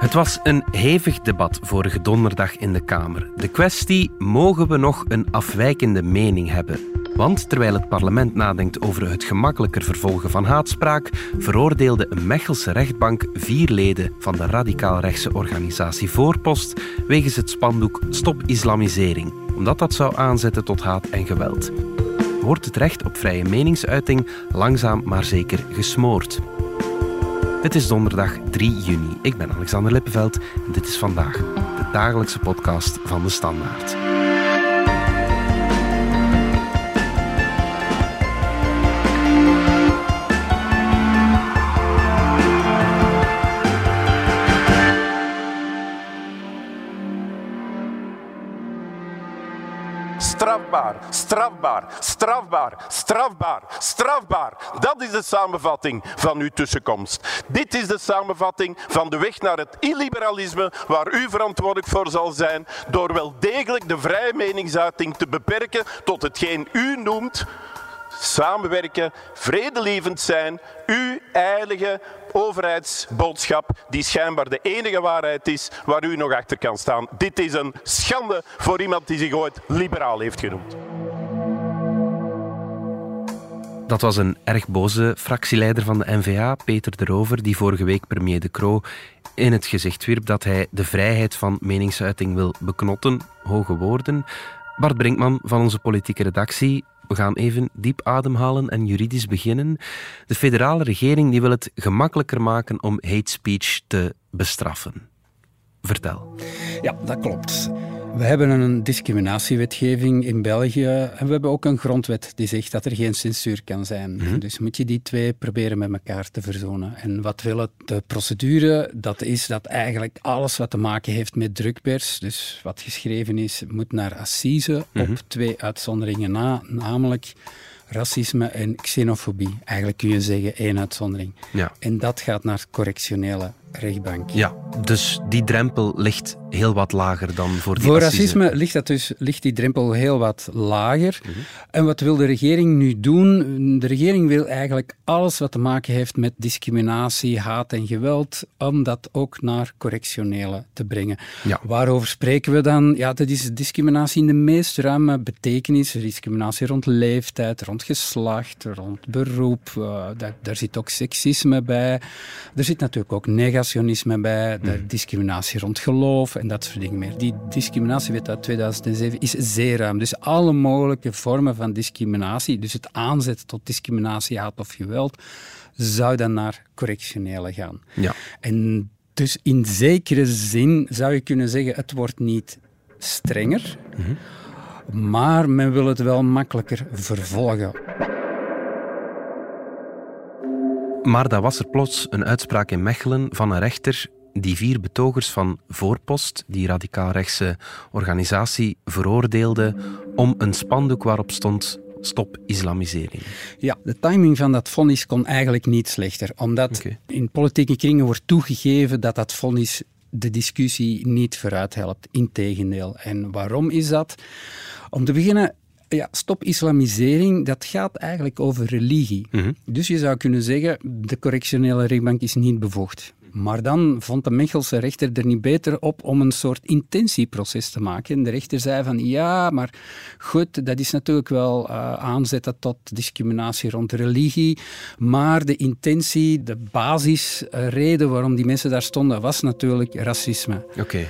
Het was een hevig debat vorige donderdag in de Kamer. De kwestie: mogen we nog een afwijkende mening hebben? Want terwijl het parlement nadenkt over het gemakkelijker vervolgen van haatspraak, veroordeelde een Mechelse rechtbank vier leden van de radicaal-rechtse organisatie Voorpost wegens het spandoek Stop Islamisering, omdat dat zou aanzetten tot haat en geweld. Wordt het recht op vrije meningsuiting langzaam maar zeker gesmoord? Het is donderdag 3 juni. Ik ben Alexander Lippenveld en dit is vandaag de dagelijkse podcast van de Standaard. Strafbaar, strafbaar, strafbaar, strafbaar, strafbaar. Dat is de samenvatting van uw tussenkomst. Dit is de samenvatting van de weg naar het illiberalisme waar u verantwoordelijk voor zal zijn door wel degelijk de vrije meningsuiting te beperken tot hetgeen u noemt samenwerken, vredelievend zijn, uw heilige overheidsboodschap, die schijnbaar de enige waarheid is waar u nog achter kan staan. Dit is een schande voor iemand die zich ooit liberaal heeft genoemd. Dat was een erg boze fractieleider van de NVA, Peter de Rover, die vorige week premier De Croo in het gezicht wierp dat hij de vrijheid van meningsuiting wil beknotten. Hoge woorden. Bart Brinkman van onze politieke redactie. We gaan even diep ademhalen en juridisch beginnen. De federale regering die wil het gemakkelijker maken om hate speech te bestraffen. Vertel. Ja, dat klopt. We hebben een discriminatiewetgeving in België en we hebben ook een grondwet die zegt dat er geen censuur kan zijn. Mhm. Dus moet je die twee proberen met elkaar te verzoenen. En wat wil het? De procedure, dat is dat eigenlijk alles wat te maken heeft met drukpers, dus wat geschreven is, moet naar assise Mhm. op twee uitzonderingen na, namelijk racisme en xenofobie. Eigenlijk kun je zeggen één uitzondering. Ja. En dat gaat naar correctionele rechtbank. Ja, dus die drempel ligt heel wat lager dan voor die Voor assise. racisme ligt, dat dus, ligt die drempel heel wat lager. Mhm. En wat wil de regering nu doen? De regering wil eigenlijk alles wat te maken heeft met discriminatie, haat en geweld, om dat ook naar correctionele te brengen. Ja. Waarover spreken we dan? Ja, dat is discriminatie in de meest ruime betekenis. Discriminatie rond leeftijd, rond geslacht, rond beroep. eh, daar, daar zit ook seksisme bij. Er zit natuurlijk ook negationisme bij. Daar discriminatie rond geloof en dat soort dingen meer. Die discriminatiewet uit 2007 is zeer ruim. Dus alle mogelijke vormen van discriminatie, dus het aanzetten tot discriminatie, haat of geweld, zou dan naar correctionele gaan. Ja. En dus in zekere zin zou je kunnen zeggen, het wordt niet strenger, maar men wil het wel makkelijker vervolgen. Maar dan was er plots een uitspraak in Mechelen van een rechter die vier betogers van Voorpost, die radicaal-rechtse organisatie, veroordeelde om een spandoek waarop stond Stop Islamisering. Ja, de timing van dat vonnis kon eigenlijk niet slechter, omdat in politieke kringen wordt toegegeven dat dat vonnis de discussie niet vooruit helpt. Integendeel. En waarom is dat? Om te beginnen, ja, stop islamisering, dat gaat eigenlijk over religie. Mhm. Dus je zou kunnen zeggen, de correctionele rechtbank is niet bevoegd. Maar dan vond de Mechelse rechter er niet beter op om een soort intentieproces te maken. En de rechter zei van ja, maar goed, dat is natuurlijk wel eh, aanzetten tot discriminatie rond religie. Maar de intentie, de basisreden waarom die mensen daar stonden, was natuurlijk racisme. Oké.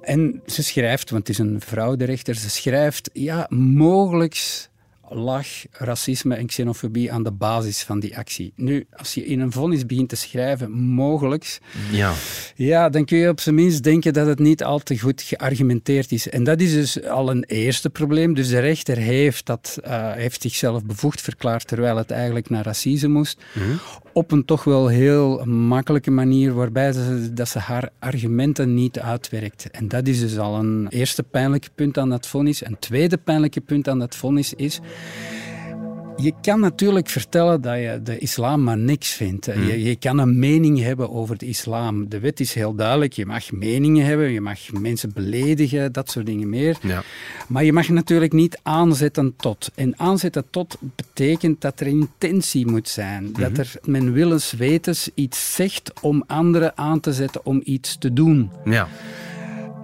En ze schrijft, want het is een vrouw, rechter, ze schrijft, ja, mogelijk lag racisme en xenofobie aan de basis van die actie. Nu, als je in een vonnis begint te schrijven, mogelijk, Ja. ja, dan kun je op zijn minst denken dat het niet al te goed geargumenteerd is. En dat is dus al een eerste probleem. Dus de rechter heeft, dat, eh, heeft zichzelf bevoegd verklaard, terwijl het eigenlijk naar racisme moest. Op een toch wel heel makkelijke manier, waarbij ze, dat ze haar argumenten niet uitwerkt. En dat is dus al een eerste pijnlijke punt aan dat vonnis. Een tweede pijnlijke punt aan dat vonnis is... Je kan natuurlijk vertellen dat je de islam maar niks vindt. Hmm. Je, je, kan een mening hebben over de islam. De wet is heel duidelijk. Je mag meningen hebben, je mag mensen beledigen, dat soort dingen meer. Ja. Maar je mag natuurlijk niet aanzetten tot. En aanzetten tot betekent dat er intentie moet zijn. Dat mhm. er men willens wetens iets zegt om anderen aan te zetten om iets te doen. Ja.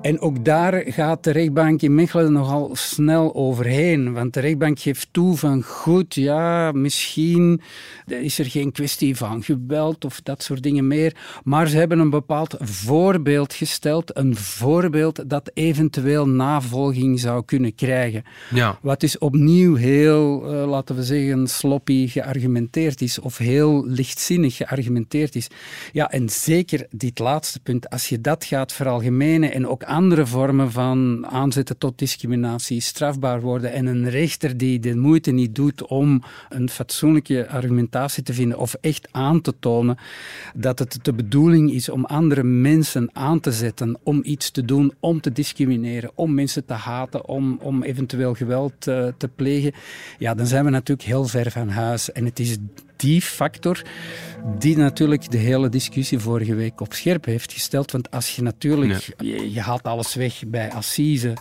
En ook daar gaat de rechtbank in Mechelen nogal snel overheen. Want de rechtbank geeft toe van goed, ja, misschien is er geen kwestie van geweld of dat soort dingen meer. Maar ze hebben een bepaald voorbeeld gesteld. Een voorbeeld dat eventueel navolging zou kunnen krijgen. Ja. Wat dus opnieuw heel, uh, laten we zeggen, sloppy geargumenteerd is. Of heel lichtzinnig geargumenteerd is. Ja, en zeker dit laatste punt. Als je dat gaat veralgemenen en ook andere vormen van aanzetten tot discriminatie strafbaar worden en een rechter die de moeite niet doet om een fatsoenlijke argumentatie te vinden of echt aan te tonen dat het de bedoeling is om andere mensen aan te zetten om iets te doen, om te discrimineren, om mensen te haten, om, om eventueel geweld te, te plegen, ja, dan zijn we natuurlijk heel ver van huis. En het is die factor die natuurlijk de hele discussie vorige week op scherp heeft gesteld. Want als je natuurlijk, je, je, haalt alles weg bij Assise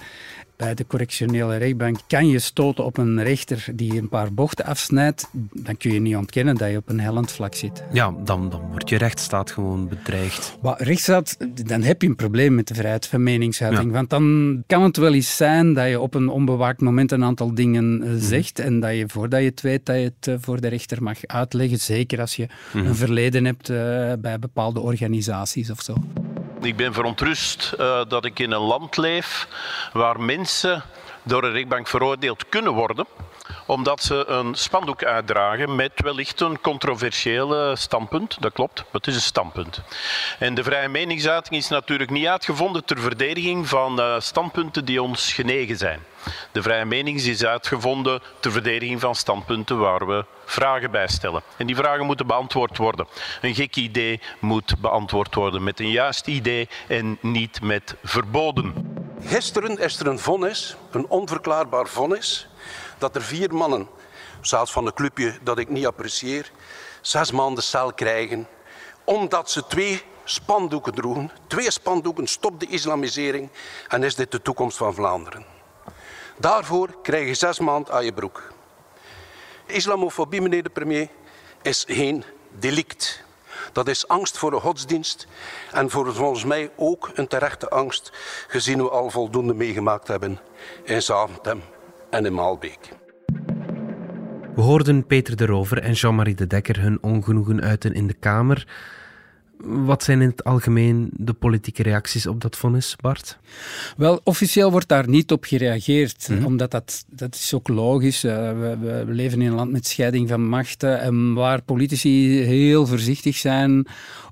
bij de correctionele rechtbank kan je stoten op een rechter die een paar bochten afsnijdt, dan kun je niet ontkennen dat je op een hellend vlak zit. Ja, dan, dan wordt je rechtsstaat gewoon bedreigd. Rechtsstaat, dan heb je een probleem met de vrijheid van meningsuiting. Want dan kan het wel eens zijn dat je op een onbewaakt moment een aantal dingen eh, mhm. zegt en dat je voordat je het weet, dat je het eh, voor de rechter mag uitleggen. Zeker als je mhm. een verleden hebt uh, bij bepaalde organisaties of zo. Ik ben verontrust uh, dat ik in een land leef waar mensen door een rechtbank veroordeeld kunnen worden omdat ze een spandoek uitdragen met wellicht een controversiële standpunt. Dat klopt, maar het is een standpunt. En de vrije meningsuiting is natuurlijk niet uitgevonden ter verdediging van uh, standpunten die ons genegen zijn. De vrije mening is uitgevonden ter verdediging van standpunten waar we vragen bij stellen. En die vragen moeten beantwoord worden. Een gek idee moet beantwoord worden met een juist idee en niet met verboden. Gisteren is er een vonnis, een onverklaarbaar vonnis, dat er vier mannen, zelfs van een clubje dat ik niet apprecieer, zes maanden cel krijgen, omdat ze twee spandoeken droegen. Twee spandoeken, stop de islamisering en is dit de toekomst van Vlaanderen. Daarvoor krijg je zes maanden aan je broek. Islamofobie, meneer de premier, is geen delict. Dat is angst voor de godsdienst en voor volgens mij ook een terechte angst, gezien we al voldoende meegemaakt hebben in Zaventem en in Maalbeek. We hoorden Peter de Rover en Jean-Marie de Dekker hun ongenoegen uiten in de Kamer. Wat zijn in het algemeen de politieke reacties op dat vonnis, Bart? Wel, officieel wordt daar niet op gereageerd, mhm. omdat dat, dat is ook logisch. Uh, we, we, leven in een land met scheiding van machten en waar politici heel voorzichtig zijn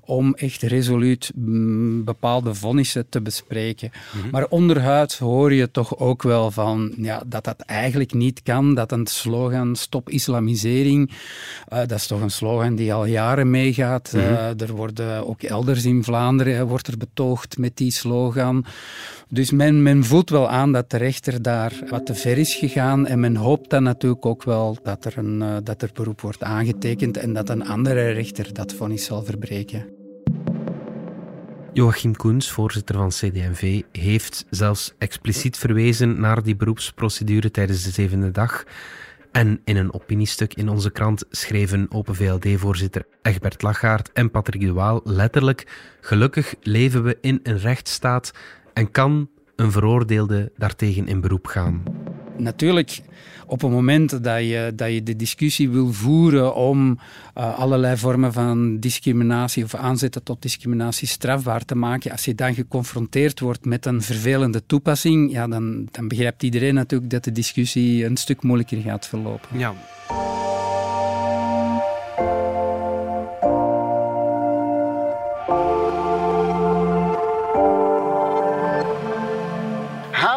om echt resoluut mm, bepaalde vonnissen te bespreken. Mhm. Maar onderhuid hoor je toch ook wel van ja, dat dat eigenlijk niet kan, dat een slogan stop islamisering, uh, dat is toch een slogan die al jaren meegaat. Mhm. Uh, er worden ook elders in Vlaanderen wordt er betoogd met die slogan. Dus men, men voelt wel aan dat de rechter daar wat te ver is gegaan en men hoopt dan natuurlijk ook wel dat er, een, uh, dat er beroep wordt aangetekend en dat een andere rechter dat vonnis zal verbreken. Joachim Koens, voorzitter van CDMV, heeft zelfs expliciet verwezen naar die beroepsprocedure tijdens de zevende dag. En in een opiniestuk in onze krant schreven Open VLD-voorzitter Egbert Lachaert en Patrick de letterlijk: Gelukkig leven we in een rechtsstaat en kan een veroordeelde daartegen in beroep gaan. Natuurlijk op het moment dat je, dat je de discussie wil voeren om uh, allerlei vormen van discriminatie of aanzetten tot discriminatie strafbaar te maken, als je dan geconfronteerd wordt met een vervelende toepassing, ja, dan, dan begrijpt iedereen natuurlijk dat de discussie een stuk moeilijker gaat verlopen. Ja.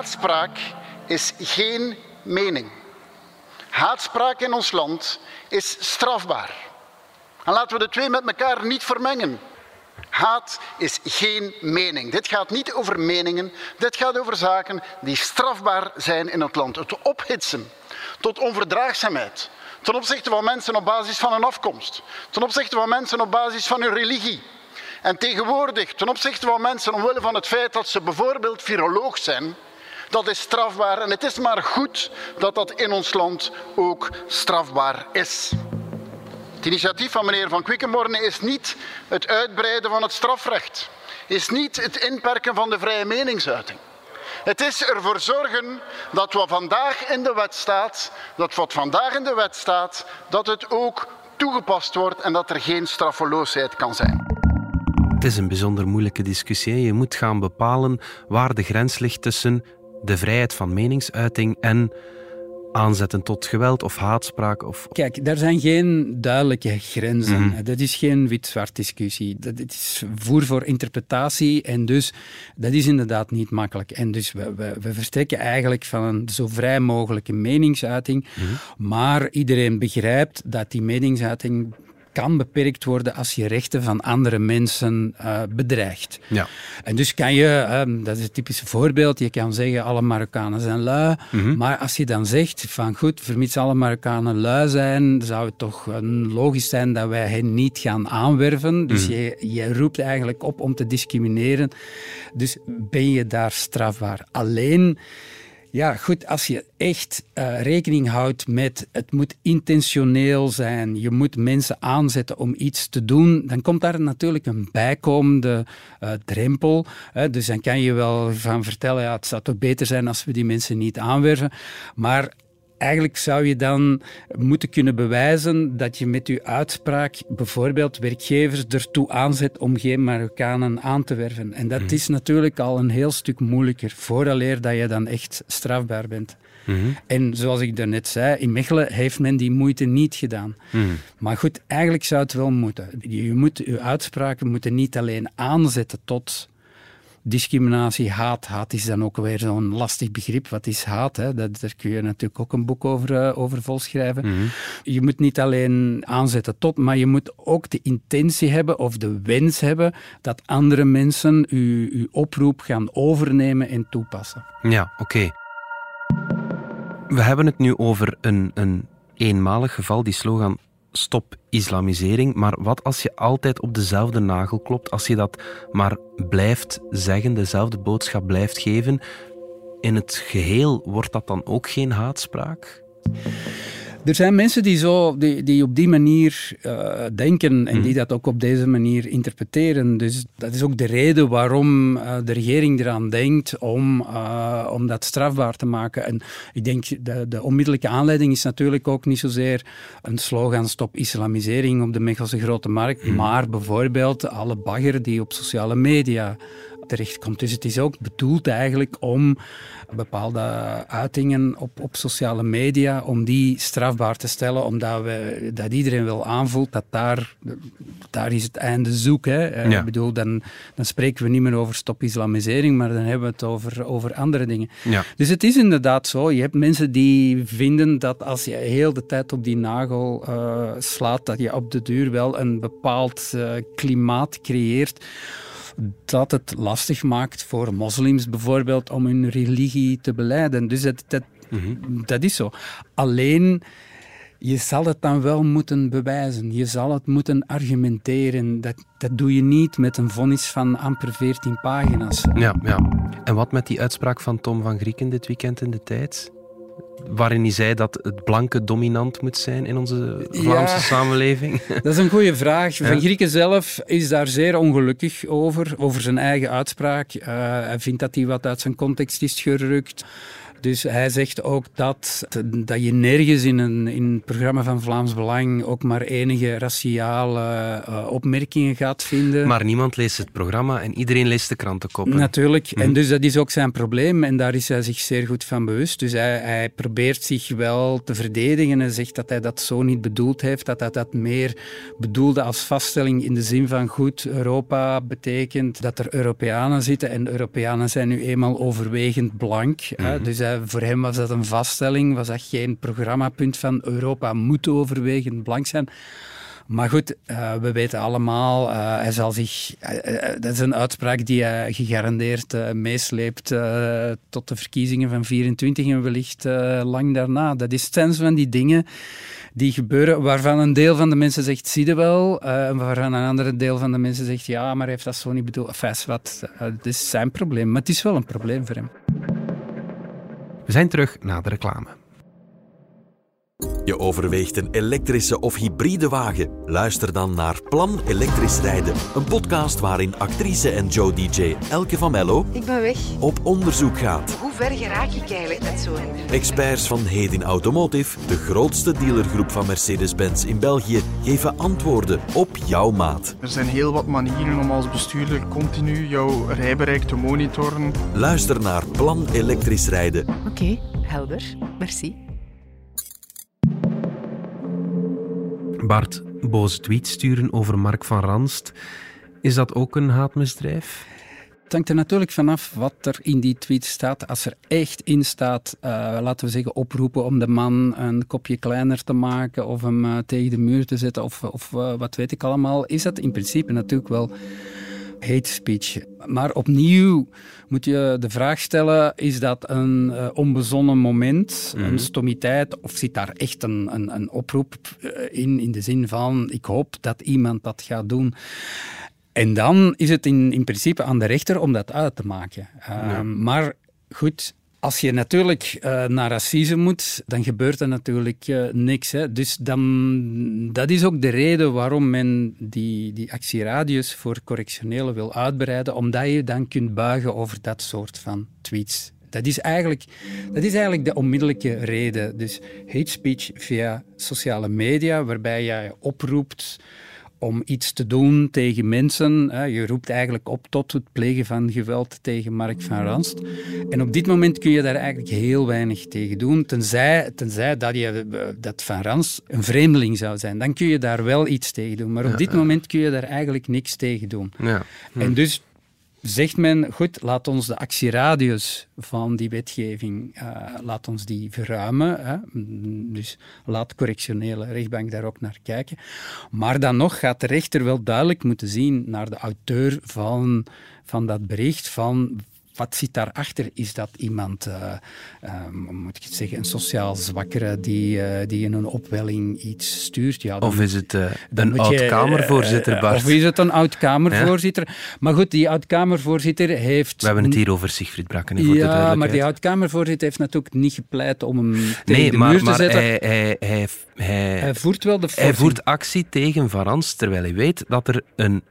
Haatspraak is geen mening. Haatspraak in ons land is strafbaar. En laten we de twee met elkaar niet vermengen. Haat is geen mening. Dit gaat niet over meningen, dit gaat over zaken die strafbaar zijn in het land. Het ophitsen tot onverdraagzaamheid, ten opzichte van mensen op basis van hun afkomst, ten opzichte van mensen op basis van hun religie. En tegenwoordig, ten opzichte van mensen omwille van het feit dat ze bijvoorbeeld viroloog zijn, dat is strafbaar. En het is maar goed dat dat in ons land ook strafbaar is. Het initiatief van meneer Van Quickenborne is niet het uitbreiden van het strafrecht, is niet het inperken van de vrije meningsuiting. Het is ervoor zorgen dat wat vandaag in de wet staat, dat wat vandaag in de wet staat, dat het ook toegepast wordt en dat er geen straffeloosheid kan zijn. Het is een bijzonder moeilijke discussie. Je moet gaan bepalen waar de grens ligt tussen de vrijheid van meningsuiting en aanzetten tot geweld of haatspraak? Of... Kijk, daar zijn geen duidelijke grenzen. Mm. Dat is geen wit-zwart discussie. Dat is voer voor interpretatie en dus dat is inderdaad niet makkelijk. En dus we, we, we verstrekken eigenlijk van een zo vrij mogelijke meningsuiting, mm. maar iedereen begrijpt dat die meningsuiting kan beperkt worden als je rechten van andere mensen uh, bedreigt. Ja. En dus kan je, uh, dat is het typische voorbeeld, je kan zeggen alle Marokkanen zijn lui, mm maar als je dan zegt van goed, vermits alle Marokkanen lui zijn, zou het toch logisch zijn dat wij hen niet gaan aanwerven. Dus mm je, je roept eigenlijk op om te discrimineren. Dus ben je daar strafbaar. Alleen ja, goed, als je echt uh, rekening houdt met het moet intentioneel zijn, je moet mensen aanzetten om iets te doen, dan komt daar natuurlijk een bijkomende uh, drempel. Hè. Dus dan kan je wel van vertellen, ja, het zou toch beter zijn als we die mensen niet aanwerven. Maar Eigenlijk zou je dan moeten kunnen bewijzen dat je met je uitspraak bijvoorbeeld werkgevers ertoe aanzet om geen Marokkanen aan te werven. En dat mhm. is natuurlijk al een heel stuk moeilijker, vooraleer dat je dan echt strafbaar bent. Mhm. En zoals ik daarnet zei, in Mechelen heeft men die moeite niet gedaan. Mhm. Maar goed, eigenlijk zou het wel moeten. Je, moet, je uitspraken moeten niet alleen aanzetten tot discriminatie, haat. Haat is dan ook weer zo'n lastig begrip. Wat is haat? Hè? Dat, daar kun je natuurlijk ook een boek over, uh, over volschrijven. Mhm. Je moet niet alleen aanzetten tot, maar je moet ook de intentie hebben of de wens hebben dat andere mensen uw, uw oproep gaan overnemen en toepassen. Ja, oké. We hebben het nu over een, een eenmalig geval, die slogan stop islamisering. Maar wat als je altijd op dezelfde nagel klopt, als je dat maar blijft zeggen, dezelfde boodschap blijft geven, in het geheel wordt dat dan ook geen haatspraak? Er zijn mensen die, zo, die, die op die manier uh, denken en die mhm. dat ook op deze manier interpreteren. Dus dat is ook de reden waarom uh, de regering eraan denkt om, uh, om dat strafbaar te maken. En ik denk, de, de onmiddellijke aanleiding is natuurlijk ook niet zozeer een slogan stop islamisering op de Mechelse Grote Markt, mhm. maar bijvoorbeeld alle bagger die op sociale media terechtkomt. Dus het is ook bedoeld eigenlijk om bepaalde uitingen op, op sociale media, om die strafbaar te stellen, omdat we, dat iedereen wel aanvoelt dat daar, daar is het einde zoek. Hè. Eh, ik bedoel, dan, dan spreken we niet meer over stop-islamisering, maar dan hebben we het over, over andere dingen. Ja. Dus het is inderdaad zo, je hebt mensen die vinden dat als je heel de tijd op die nagel uh, slaat, dat je op de duur wel een bepaald uh, klimaat creëert dat het lastig maakt voor moslims bijvoorbeeld om hun religie te beleiden. Dus dat, dat, mhm. dat is zo. Alleen je zal het dan wel moeten bewijzen. Je zal het moeten argumenteren. Dat, dat doe je niet met een vonnis van amper 14 pagina's. Ja, ja. En wat met die uitspraak van Tom van Grieken dit weekend in de tijd? Waarin hij zei dat het blanke dominant moet zijn in onze Vlaamse samenleving? Dat is een goede vraag. Van Grieken zelf is daar zeer ongelukkig over, over zijn eigen uitspraak. Uh, hij vindt dat hij wat uit zijn context is gerukt. Dus hij zegt ook dat, dat je nergens in een in het programma van Vlaams Belang ook maar enige raciale uh, opmerkingen gaat vinden. Maar niemand leest het programma en iedereen leest de krantenkoppen. Natuurlijk, en mhm. dus dat is ook zijn probleem en daar is hij zich zeer goed van bewust. Dus hij, hij probeert zich wel te verdedigen en zegt dat hij dat zo niet bedoeld heeft, dat hij dat meer bedoelde als vaststelling in de zin van goed, Europa betekent dat er Europeanen zitten en Europeanen zijn nu eenmaal overwegend blank. Mm Dus voor hem was dat een vaststelling, was dat geen programmapunt van Europa moet overwegend blank zijn. Maar goed, uh, we weten allemaal, uh, hij zal zich. Dat is een uitspraak die hij gegarandeerd meesleept tot de verkiezingen van 24 en wellicht lang daarna. Dat is sens van die dingen die gebeuren, waarvan een deel van de mensen zegt, zie je wel, en waarvan een andere deel van de mensen zegt, ja, maar heeft dat zo niet bedoeld. Enfin, wat, het is zijn probleem, maar het is wel een probleem voor hem. We zijn terug na de reclame. Je overweegt een elektrische of hybride wagen? Luister dan naar Plan Elektrisch Rijden, een podcast waarin actrice en Joe DJ Elke van Mello ik ben weg. op onderzoek gaat. Hoe ver geraak ik eigenlijk met zo'n... Experts van Hedin Automotive, de grootste dealergroep van Mercedes-Benz in België, geven antwoorden op jouw maat. Er zijn heel wat manieren om als bestuurder continu jouw rijbereik te monitoren. Luister naar Plan Elektrisch Rijden. Oké, helder. Merci. Bart, boze tweets sturen over Mark van Ranst. Is dat ook een haatmisdrijf? Het hangt er natuurlijk vanaf wat er in die tweet staat. Als er echt in staat, uh, laten we zeggen, oproepen om de man een kopje kleiner te maken of hem uh, tegen de muur te zetten of, of uh, wat weet ik allemaal, is dat in principe natuurlijk wel hate speech. Maar opnieuw moet je de vraag stellen: is dat een uh, onbezonnen moment, een mhm. stomiteit, of zit daar echt een, een, een oproep uh, in, in de zin van: ik hoop dat iemand dat gaat doen? En dan is het in, in principe aan de rechter om dat uit te maken. Uh, ja. Maar goed, als je natuurlijk uh, naar racisme moet, dan gebeurt er natuurlijk uh, niks. Hè. Dus dan, dat is ook de reden waarom men die, die actieradius voor correctionele wil uitbreiden, omdat je dan kunt buigen over dat soort van tweets. Dat is, eigenlijk, dat is eigenlijk de onmiddellijke reden. Dus hate speech via sociale media, waarbij je oproept om iets te doen tegen mensen. Je roept eigenlijk op tot het plegen van geweld tegen Mark van Ranst. En op dit moment kun je daar eigenlijk heel weinig tegen doen, tenzij, tenzij dat, je, dat Van Ranst een vreemdeling zou zijn. Dan kun je daar wel iets tegen doen. Maar op dit moment kun je daar eigenlijk niks tegen doen. Ja. En dus zegt men, goed, laat ons de actieradius van die wetgeving, uh, laat ons die verruimen. Hè. Dus laat correctionele rechtbank daar ook naar kijken. Maar dan nog gaat de rechter wel duidelijk moeten zien naar de auteur van, van dat bericht, van wat zit daarachter? Is dat iemand, uh, uh, moet ik het zeggen, een sociaal zwakkere die, uh, die in een opwelling iets stuurt? Ja, of is het een oud-Kamervoorzitter, Bart? Of is het een oud-Kamervoorzitter? Ja? Maar goed, die oud-Kamervoorzitter heeft... We hebben het hier over Sigfried Brakken, voor Ja, maar die oud-Kamervoorzitter heeft natuurlijk niet gepleit om hem tegen nee, de maar, muur te zetten. Hij, hij, hij, hij, hij voert wel de Hij voert actie tegen Varans, terwijl hij weet dat er een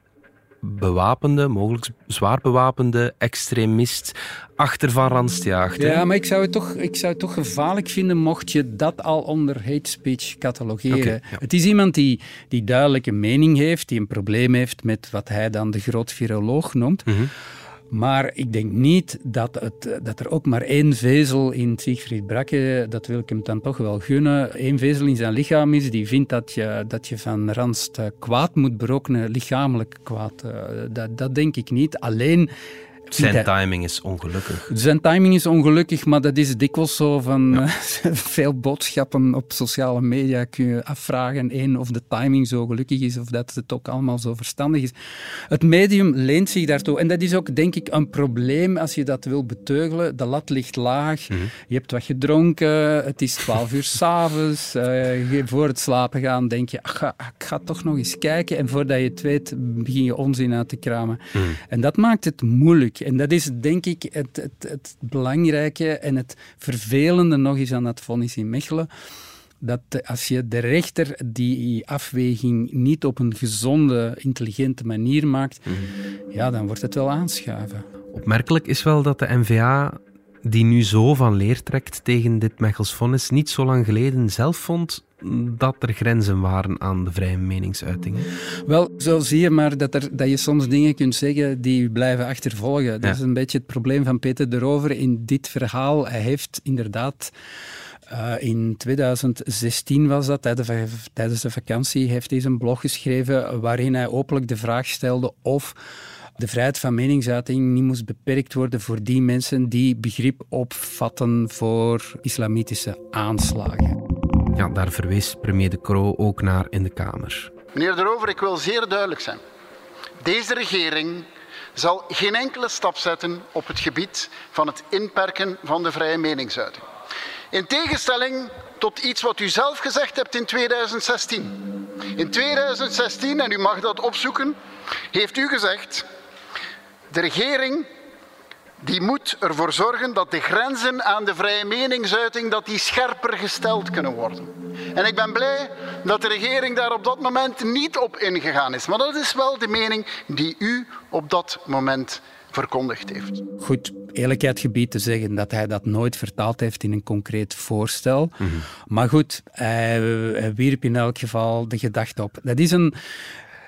bewapende, mogelijk zwaar bewapende extremist achter Van Ranst jaagt. Ja, maar ik zou, het toch, ik zou het toch gevaarlijk vinden mocht je dat al onder hate speech catalogeren. Okay, ja. Het is iemand die, die duidelijk een mening heeft, die een probleem heeft met wat hij dan de groot viroloog noemt. Mm -hmm. Maar ik denk niet dat, het, dat er ook maar één vezel in Siegfried Brakke, dat wil ik hem dan toch wel gunnen, één vezel in zijn lichaam is die vindt dat je, dat je van Ranst kwaad moet berokkenen, lichamelijk kwaad. Dat, dat denk ik niet. Alleen zijn timing is ongelukkig. Zijn timing is ongelukkig, maar dat is dikwijls zo van ja. veel boodschappen op sociale media kun je afvragen één, of de timing zo gelukkig is of dat het ook allemaal zo verstandig is. Het medium leent zich daartoe en dat is ook denk ik een probleem als je dat wil beteugelen. De lat ligt laag, mm -hmm. je hebt wat gedronken, het is 12 uur s'avonds, uh, voor het slapen gaan denk je, ach, ga toch nog eens kijken en voordat je het weet begin je onzin uit te kramen. Mm. En dat maakt het moeilijk. En dat is denk ik het, het, het belangrijke en het vervelende nog eens aan dat vonnis in Mechelen dat als je de rechter die afweging niet op een gezonde, intelligente manier maakt, mm -hmm. ja, dan wordt het wel aanschuiven. Opmerkelijk is wel dat de NVA, die nu zo van leer trekt tegen dit Mechels vonnis, niet zo lang geleden zelf vond dat er grenzen waren aan de vrije meningsuitingen? Wel, zo zie je maar dat, er, dat je soms dingen kunt zeggen die blijven achtervolgen. Dat is een beetje het probleem van Peter de Rover in dit verhaal. Hij heeft inderdaad... Uh, in 2016 was dat, tijdens de vakantie, heeft hij een blog geschreven waarin hij openlijk de vraag stelde of de vrijheid van meningsuiting niet moest beperkt worden voor die mensen die begrip opvatten voor islamitische aanslagen. Ja, daar verwees premier De Croo ook naar in de Kamer. Meneer De Rover, ik wil zeer duidelijk zijn. Deze regering zal geen enkele stap zetten op het gebied van het inperken van de vrije meningsuiting. In tegenstelling tot iets wat u zelf gezegd hebt in 2016. In 2016, en u mag dat opzoeken, heeft u gezegd: de regering die moet ervoor zorgen dat de grenzen aan de vrije meningsuiting dat die scherper gesteld kunnen worden. En ik ben blij dat de regering daar op dat moment niet op ingegaan is. Maar dat is wel de mening die u op dat moment verkondigd heeft. Goed, eerlijkheid gebied te zeggen dat hij dat nooit vertaald heeft in een concreet voorstel. Mhm. Maar goed, hij, hij wierp in elk geval de gedachte op. Dat is een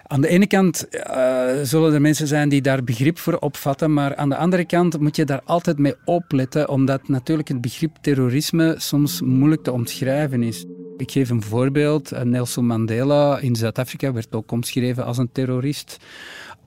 aan de ene kant uh, zullen er mensen zijn die daar begrip voor opvatten, maar aan de andere kant moet je daar altijd mee opletten, omdat natuurlijk het begrip terrorisme soms moeilijk te omschrijven is. Ik geef een voorbeeld. Nelson Mandela in Zuid-Afrika werd ook omschreven als een terrorist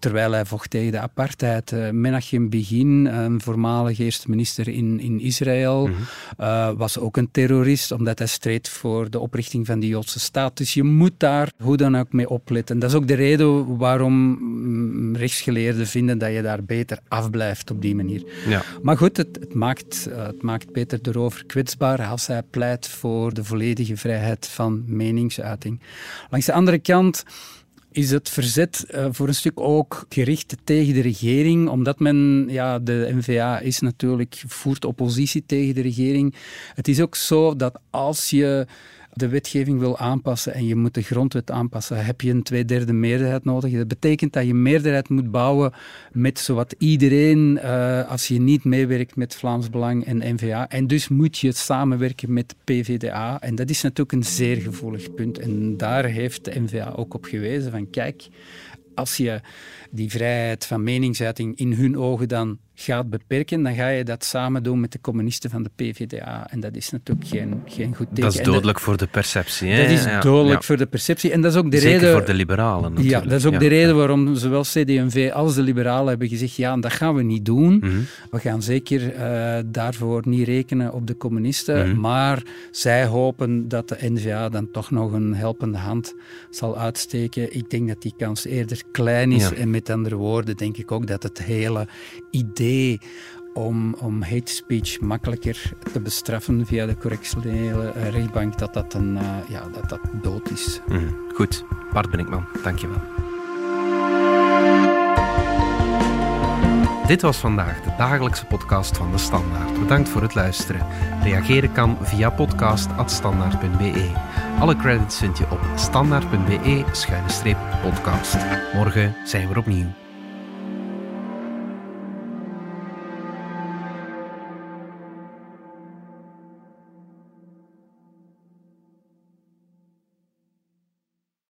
terwijl hij vocht tegen de apartheid. Uh, Menachem Begin, een voormalig eerste minister in, in Israël, mhm. eh, was ook een terrorist, omdat hij streed voor de oprichting van de Joodse staat. Dus je moet daar hoe dan ook mee opletten. Dat is ook de reden waarom mm, rechtsgeleerden vinden dat je daar beter afblijft op die manier. Ja. Maar goed, het, het maakt, uh, het maakt Peter erover kwetsbaar als hij pleit voor de volledige vrijheid van meningsuiting. Langs de andere kant is het verzet uh, voor een stuk ook gericht tegen de regering, omdat men, ja, de NVA is natuurlijk, voert oppositie tegen de regering. Het is ook zo dat als je de wetgeving wil aanpassen en je moet de grondwet aanpassen, heb je een tweederde meerderheid nodig. Dat betekent dat je meerderheid moet bouwen met zowat iedereen uh, als je niet meewerkt met Vlaams Belang en N-VA. En dus moet je samenwerken met PVDA. En dat is natuurlijk een zeer gevoelig punt. En daar heeft de N-VA ook op gewezen van kijk, als je die vrijheid van meningsuiting in hun ogen dan gaat beperken, dan ga je dat samen doen met de communisten van de PVDA. En dat is natuurlijk geen, geen goed teken. Dat is dodelijk voor de perceptie. Hè? Dat is dodelijk voor de perceptie. En dat is ook de Zeker reden... voor de liberalen natuurlijk. Ja, dat is ook de reden waarom zowel CD&V als de liberalen hebben gezegd ja, dat gaan we niet doen. Mhm. We gaan zeker uh, daarvoor niet rekenen op de communisten. Mhm. Maar zij hopen dat de NVA dan toch nog een helpende hand zal uitsteken. Ik denk dat die kans eerder klein is. En met andere woorden denk ik ook dat het hele idee om, om hate speech makkelijker te bestraffen via de correctionele eh, rechtbank, dat dat, een, uh, ja, dat, dat dood is. Mm, goed, Bart Brinkman, dankjewel. Dit was vandaag de dagelijkse podcast van De Standaard. Bedankt voor het luisteren. Reageren kan via podcast.standaard.be. Alle credits vind je op standaard.be-podcast. Morgen zijn we opnieuw.